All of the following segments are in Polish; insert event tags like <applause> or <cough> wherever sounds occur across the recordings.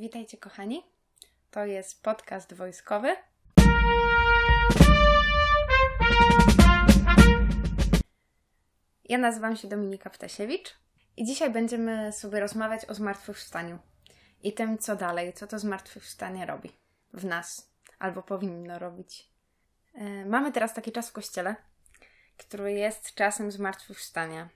Witajcie, kochani. To jest podcast wojskowy. Ja nazywam się Dominika Ptasiewicz i dzisiaj będziemy sobie rozmawiać o zmartwychwstaniu i tym, co dalej, co to zmartwychwstanie robi w nas albo powinno robić. E, mamy teraz taki czas w kościele, który jest czasem zmartwychwstania.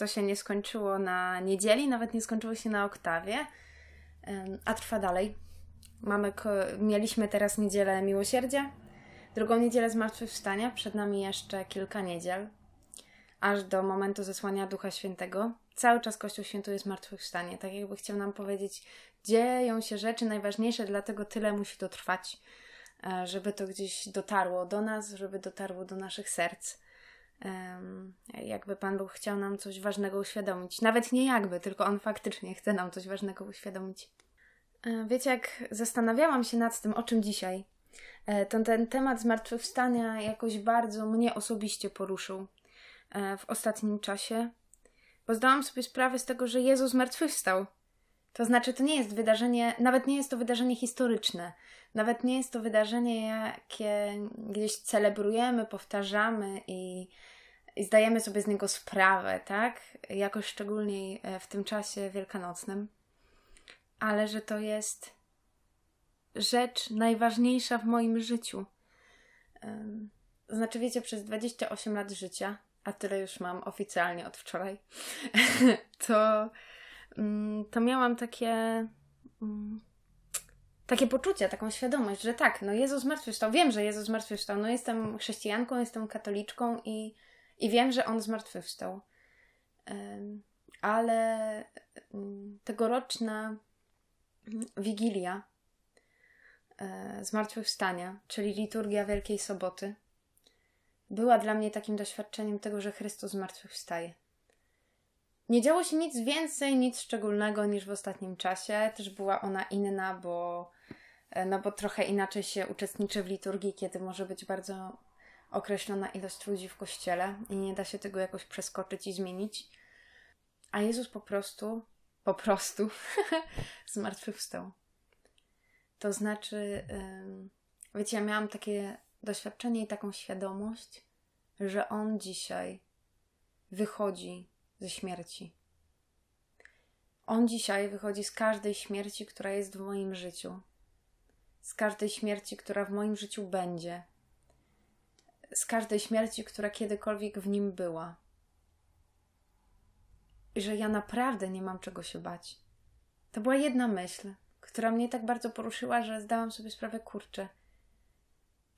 To się nie skończyło na niedzieli, nawet nie skończyło się na oktawie, a trwa dalej. Mamy, mieliśmy teraz niedzielę miłosierdzia, drugą niedzielę zmartwychwstania, przed nami jeszcze kilka niedziel, aż do momentu zesłania Ducha Świętego. Cały czas Kościół świętuje zmartwychwstanie, tak jakby chciał nam powiedzieć, dzieją się rzeczy najważniejsze, dlatego tyle musi to trwać, e, żeby to gdzieś dotarło do nas, żeby dotarło do naszych serc. Jakby Pan Bóg chciał nam coś ważnego uświadomić. Nawet nie jakby, tylko On faktycznie chce nam coś ważnego uświadomić. E, wiecie, jak zastanawiałam się nad tym, o czym dzisiaj, e, to ten temat zmartwychwstania jakoś bardzo mnie osobiście poruszył w ostatnim czasie, bo zdałam sobie sprawę z tego, że Jezus zmartwychwstał. To znaczy, to nie jest wydarzenie, nawet nie jest to wydarzenie historyczne, nawet nie jest to wydarzenie, jakie gdzieś celebrujemy, powtarzamy i, i zdajemy sobie z niego sprawę, tak? Jakoś szczególnie e, w tym czasie wielkanocnym, ale że to jest rzecz najważniejsza w moim życiu. Znaczy, wiecie, przez 28 lat życia, a tyle już mam oficjalnie od wczoraj, <laughs> to Mm, to miałam takie mm, takie poczucie, taką świadomość, że tak, no Jezus zmartwychwstał. Wiem, że Jezus zmartwychwstał. No jestem chrześcijanką, jestem katoliczką i, i wiem, że On zmartwychwstał. Ale tegoroczna Wigilia e, Zmartwychwstania, czyli liturgia Wielkiej Soboty, była dla mnie takim doświadczeniem tego, że Chrystus zmartwychwstaje. Nie działo się nic więcej, nic szczególnego niż w ostatnim czasie. Też była ona inna, bo, e, no bo trochę inaczej się uczestniczy w liturgii, kiedy może być bardzo określona ilość ludzi w kościele i nie da się tego jakoś przeskoczyć i zmienić. A Jezus po prostu, po prostu <laughs> zmartwychwstał. To znaczy, wiecie, ja miałam takie doświadczenie i taką świadomość, że On dzisiaj wychodzi ze śmierci. On dzisiaj wychodzi z każdej śmierci, która jest w moim życiu, z każdej śmierci, która w moim życiu będzie, z każdej śmierci, która kiedykolwiek w nim była. I że ja naprawdę nie mam czego się bać. To była jedna myśl, która mnie tak bardzo poruszyła, że zdałam sobie sprawę, kurczę,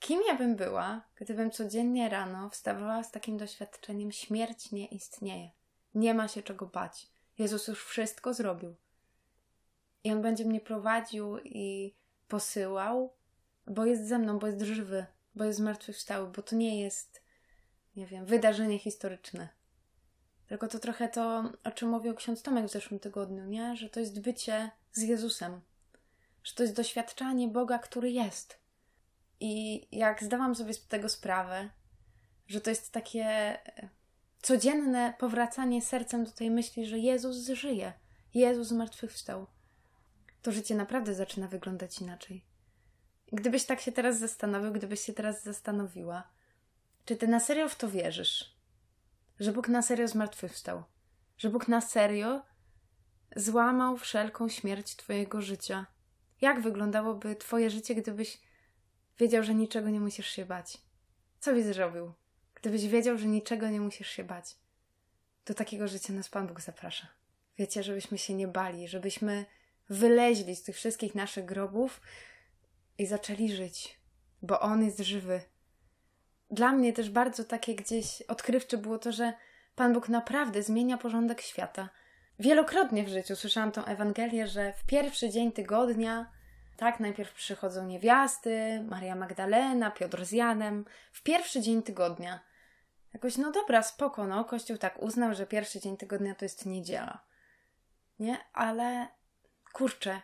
kim ja bym była, gdybym codziennie rano wstawała z takim doświadczeniem: śmierć nie istnieje. Nie ma się czego bać. Jezus już wszystko zrobił. I On będzie mnie prowadził i posyłał, bo jest ze mną, bo jest żywy, bo jest zmartwychwstały, bo to nie jest, nie wiem, wydarzenie historyczne. Tylko to trochę to, o czym mówił ksiądz Tomek w zeszłym tygodniu, nie? Że to jest bycie z Jezusem. Że to jest doświadczanie Boga, który jest. I jak zdałam sobie z tego sprawę, że to jest takie codzienne powracanie sercem do tej myśli, że Jezus żyje, Jezus zmartwychwstał, to życie naprawdę zaczyna wyglądać inaczej. Gdybyś tak się teraz zastanowił, gdybyś się teraz zastanowiła, czy ty na serio w to wierzysz? Że Bóg na serio zmartwychwstał? Że Bóg na serio złamał wszelką śmierć Twojego życia? Jak wyglądałoby Twoje życie, gdybyś wiedział, że niczego nie musisz się bać? Co byś zrobił? Gdybyś wiedział, że niczego nie musisz się bać, do takiego życia nas Pan Bóg zaprasza. Wiecie, żebyśmy się nie bali, żebyśmy wyleźli z tych wszystkich naszych grobów i zaczęli żyć, bo On jest żywy. Dla mnie też bardzo takie gdzieś odkrywcze było to, że Pan Bóg naprawdę zmienia porządek świata. Wielokrotnie w życiu słyszałam tą Ewangelię, że w pierwszy dzień tygodnia, tak, najpierw przychodzą niewiasty, Maria Magdalena, Piotr z Janem, w pierwszy dzień tygodnia – Jakoś, no dobra, spoko, no. Kościół tak uznał, że pierwszy dzień tygodnia to jest niedziela. Nie? Ale kurczę,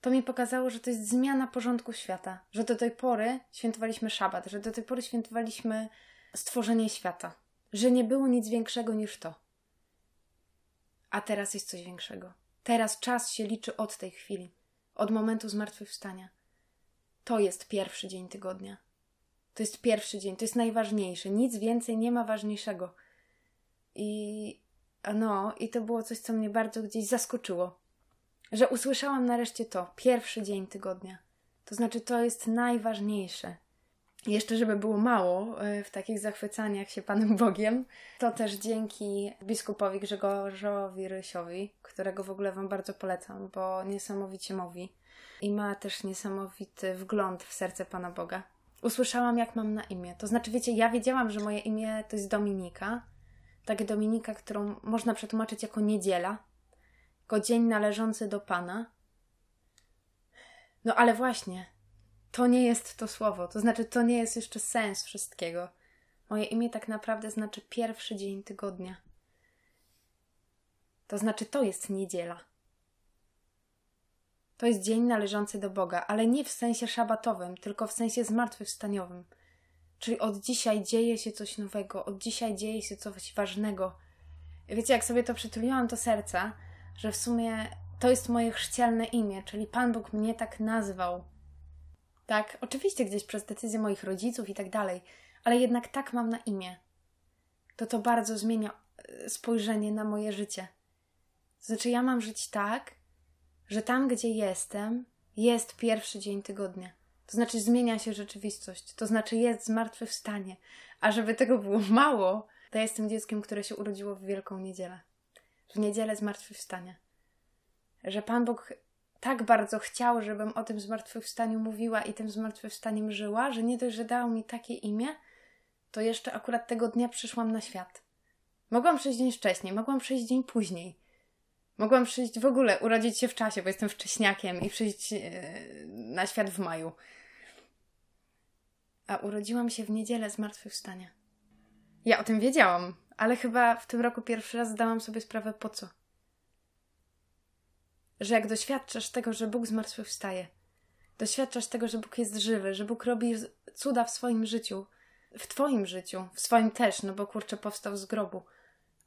to mi pokazało, że to jest zmiana porządku świata, że do tej pory świętowaliśmy szabat, że do tej pory świętowaliśmy stworzenie świata, że nie było nic większego niż to. A teraz jest coś większego. Teraz czas się liczy od tej chwili, od momentu zmartwychwstania. To jest pierwszy dzień tygodnia. To jest pierwszy dzień, to jest najważniejszy. Nic więcej nie ma ważniejszego. I no, i to było coś, co mnie bardzo gdzieś zaskoczyło. Że usłyszałam nareszcie to, pierwszy dzień tygodnia. To znaczy, to jest najważniejsze. Jeszcze, żeby było mało e, w takich zachwycaniach się Panem Bogiem, to też dzięki biskupowi Grzegorzowi Rysiowi, którego w ogóle Wam bardzo polecam, bo niesamowicie mówi i ma też niesamowity wgląd w serce Pana Boga. Usłyszałam, jak mam na imię. To znaczy, wiecie, ja wiedziałam, że moje imię to jest Dominika. Takie Dominika, którą można przetłumaczyć jako niedziela, jako dzień należący do Pana. No ale właśnie, to nie jest to słowo. To znaczy, to nie jest jeszcze sens wszystkiego. Moje imię tak naprawdę znaczy pierwszy dzień tygodnia. To znaczy, to jest niedziela. To jest dzień należący do Boga, ale nie w sensie szabatowym, tylko w sensie zmartwychwstaniowym. Czyli od dzisiaj dzieje się coś nowego, od dzisiaj dzieje się coś ważnego. Wiecie, jak sobie to przytuliłam do serca, że w sumie to jest moje chrzcielne imię, czyli Pan Bóg mnie tak nazwał. Tak, oczywiście gdzieś przez decyzję moich rodziców i tak dalej, ale jednak tak mam na imię. To to bardzo zmienia e, spojrzenie na moje życie. Znaczy, ja mam żyć tak, że tam, gdzie jestem, jest pierwszy dzień tygodnia. To znaczy, zmienia się rzeczywistość, to znaczy, jest zmartwychwstanie. A żeby tego było mało, to ja jestem dzieckiem, które się urodziło w Wielką Niedzielę. W niedzielę zmartwychwstania. Że Pan Bóg tak bardzo chciał, żebym o tym zmartwychwstaniu mówiła i tym zmartwychwstaniem żyła, że nie dość, że dał mi takie imię, to jeszcze akurat tego dnia przyszłam na świat. Mogłam przyjść dzień wcześniej, mogłam przyjść dzień później. Mogłam przyjść w ogóle, urodzić się w czasie, bo jestem wcześniakiem i przyjść e, na świat w maju. A urodziłam się w niedzielę zmartwychwstania. Ja o tym wiedziałam, ale chyba w tym roku pierwszy raz zdałam sobie sprawę po co. Że jak doświadczasz tego, że Bóg zmartwychwstaje, doświadczasz tego, że Bóg jest żywy, że Bóg robi cuda w swoim życiu, w Twoim życiu, w swoim też, no bo kurczę powstał z grobu –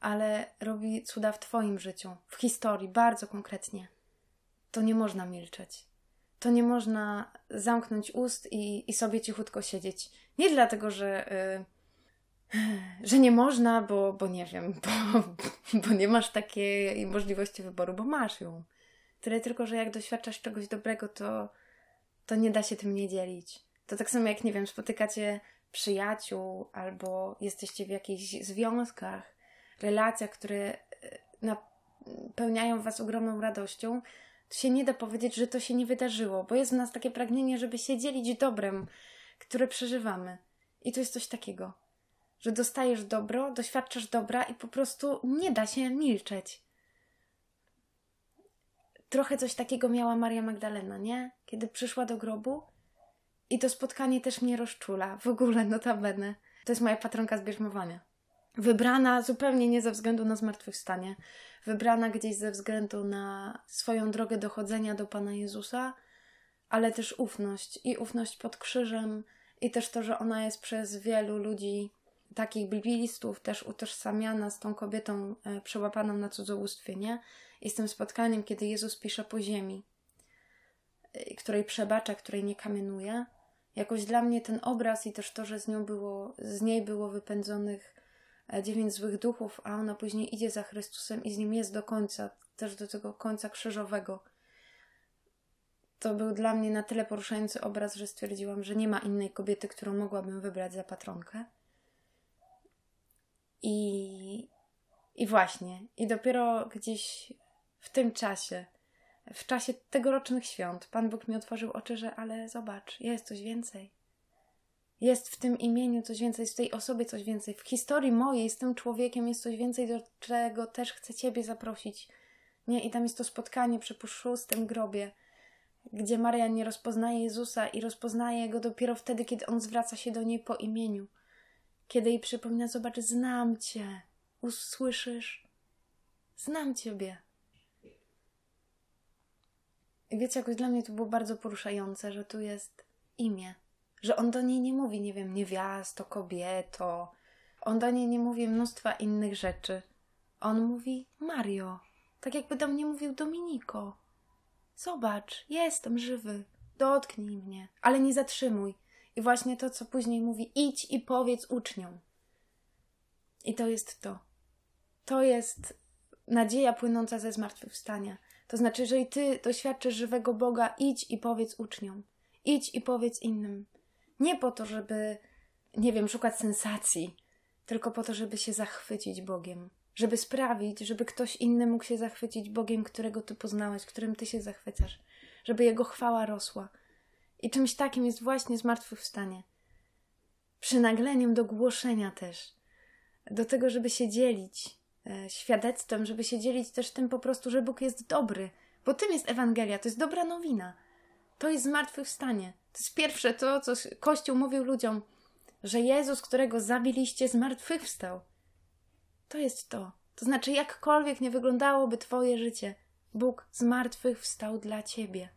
ale robi cuda w Twoim życiu, w historii, bardzo konkretnie. To nie można milczeć. To nie można zamknąć ust i, i sobie cichutko siedzieć. Nie dlatego, że, yy, że nie można, bo, bo nie wiem, bo, bo nie masz takiej możliwości wyboru, bo masz ją. Tyle tylko, że jak doświadczasz czegoś dobrego, to, to nie da się tym nie dzielić. To tak samo jak, nie wiem, spotykacie przyjaciół albo jesteście w jakichś związkach relacjach, które e, napełniają Was ogromną radością, to się nie da powiedzieć, że to się nie wydarzyło, bo jest w nas takie pragnienie, żeby się dzielić dobrem, które przeżywamy. I to jest coś takiego, że dostajesz dobro, doświadczasz dobra i po prostu nie da się milczeć. Trochę coś takiego miała Maria Magdalena, nie? Kiedy przyszła do grobu i to spotkanie też mnie rozczula. W ogóle, notabene. To jest moja patronka zbierzmowania. Wybrana zupełnie nie ze względu na zmartwychwstanie, wybrana gdzieś ze względu na swoją drogę dochodzenia do Pana Jezusa, ale też ufność i ufność pod krzyżem, i też to, że ona jest przez wielu ludzi, takich biblistów, też utożsamiana z tą kobietą e, przełapaną na cudzołóstwie, nie? I z tym spotkaniem, kiedy Jezus pisze po ziemi, e, której przebacza, której nie kamienuje. Jakoś dla mnie ten obraz i też to, że z nią było, z niej było wypędzonych E, dziewięć złych duchów, a ona później idzie za Chrystusem i z nim jest do końca, też do tego końca krzyżowego. To był dla mnie na tyle poruszający obraz, że stwierdziłam, że nie ma innej kobiety, którą mogłabym wybrać za patronkę. I, i właśnie, i dopiero gdzieś w tym czasie, w czasie tegorocznych świąt, Pan Bóg mi otworzył oczy, że ale zobacz, jest coś więcej. Jest w tym imieniu coś więcej, w tej osobie coś więcej. W historii mojej z tym człowiekiem jest coś więcej, do czego też chcę Ciebie zaprosić. Nie? I tam jest to spotkanie przy szóstym grobie, gdzie Maria nie rozpoznaje Jezusa i rozpoznaje Go dopiero wtedy, kiedy On zwraca się do niej po imieniu. Kiedy jej przypomina, zobacz, znam Cię. Usłyszysz? Znam Ciebie. I wiecie, jakoś dla mnie to było bardzo poruszające, że tu jest imię. Że on do niej nie mówi, nie wiem, niewiasto, kobieto. On do niej nie mówi mnóstwa innych rzeczy. On mówi Mario. Tak jakby do mnie mówił Dominiko. Zobacz, jestem żywy. Dotknij mnie, ale nie zatrzymuj. I właśnie to, co później mówi, idź i powiedz uczniom. I to jest to. To jest nadzieja płynąca ze zmartwychwstania. To znaczy, jeżeli ty doświadczysz żywego Boga, idź i powiedz uczniom. Idź i powiedz innym. Nie po to, żeby, nie wiem, szukać sensacji, tylko po to, żeby się zachwycić Bogiem. Żeby sprawić, żeby ktoś inny mógł się zachwycić Bogiem, którego ty poznałeś, którym ty się zachwycasz. Żeby jego chwała rosła. I czymś takim jest właśnie zmartwychwstanie. Przynagleniem do głoszenia też. Do tego, żeby się dzielić e, świadectwem, żeby się dzielić też tym po prostu, że Bóg jest dobry. Bo tym jest Ewangelia, to jest dobra nowina. To jest zmartwychwstanie. To jest pierwsze to, co Kościół mówił ludziom, że Jezus, którego zabiliście, zmartwychwstał. To jest to. To znaczy, jakkolwiek nie wyglądałoby Twoje życie, Bóg zmartwychwstał dla Ciebie.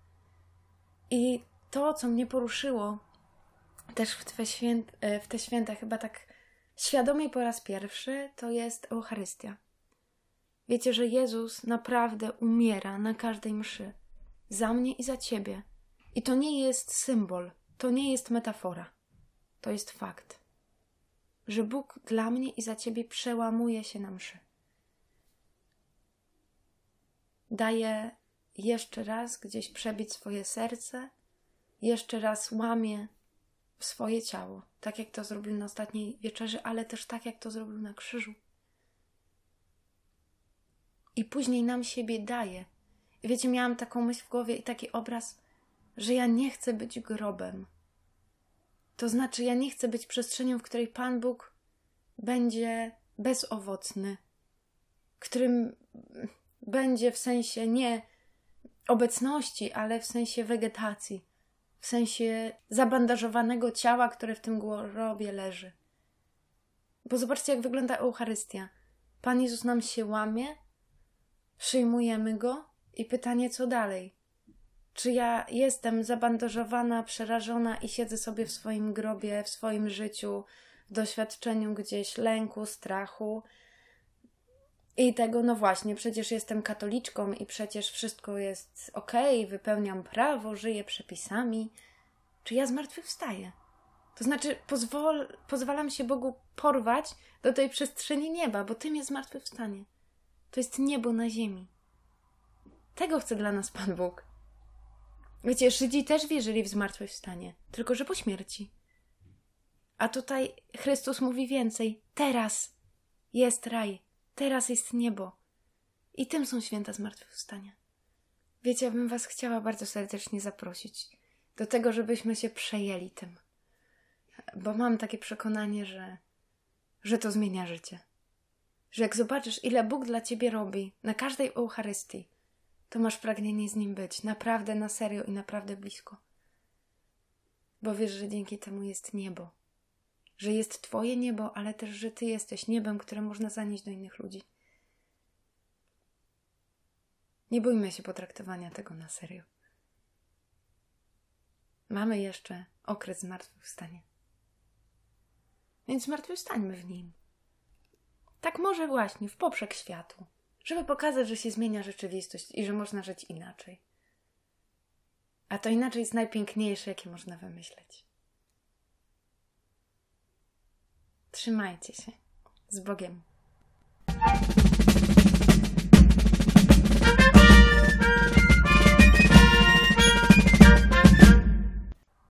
I to, co mnie poruszyło też w te, święt, e, w te święta, chyba tak świadomie po raz pierwszy, to jest Eucharystia. Wiecie, że Jezus naprawdę umiera na każdej mszy. Za mnie i za ciebie. I to nie jest symbol, to nie jest metafora. To jest fakt. Że Bóg dla mnie i za ciebie przełamuje się na mszy. Daje jeszcze raz gdzieś przebić swoje serce, jeszcze raz łamie swoje ciało, tak jak to zrobił na ostatniej wieczerzy, ale też tak jak to zrobił na krzyżu. I później nam siebie daje. I wiecie, miałam taką myśl w głowie i taki obraz, że ja nie chcę być grobem. To znaczy, ja nie chcę być przestrzenią, w której Pan Bóg będzie bezowocny, którym będzie w sensie nie obecności, ale w sensie wegetacji, w sensie zabandażowanego ciała, które w tym grobie leży. Bo zobaczcie, jak wygląda Eucharystia. Pan Jezus nam się łamie, przyjmujemy go i pytanie, co dalej? Czy ja jestem zabandażowana, przerażona i siedzę sobie w swoim grobie, w swoim życiu, w doświadczeniu gdzieś lęku, strachu, i tego, no właśnie, przecież jestem katoliczką i przecież wszystko jest okej, okay, wypełniam prawo, żyję przepisami. Czy ja zmartwychwstaję? To znaczy, pozwol, pozwalam się Bogu porwać do tej przestrzeni nieba, bo tym jest zmartwychwstanie. To jest niebo na ziemi. Tego chce dla nas Pan Bóg. Wiecie, Żydzi też wierzyli w zmartwychwstanie, tylko że po śmierci. A tutaj Chrystus mówi więcej. Teraz jest raj. Teraz jest niebo. I tym są święta zmartwychwstania. Wiecie, ja bym Was chciała bardzo serdecznie zaprosić do tego, żebyśmy się przejęli tym. Bo mam takie przekonanie, że, że to zmienia życie. Że jak zobaczysz, ile Bóg dla Ciebie robi na każdej Eucharystii, to masz pragnienie z Nim być naprawdę na serio i naprawdę blisko. Bo wiesz, że dzięki temu jest niebo że jest Twoje niebo, ale też, że Ty jesteś niebem, które można zanieść do innych ludzi. Nie bójmy się potraktowania tego na serio. Mamy jeszcze okres zmartwychwstania. Więc zmartwychwstańmy w nim. Tak może właśnie w poprzek światu, żeby pokazać, że się zmienia rzeczywistość i że można żyć inaczej. A to inaczej jest najpiękniejsze, jakie można wymyśleć. Trzymajcie się. Z Bogiem.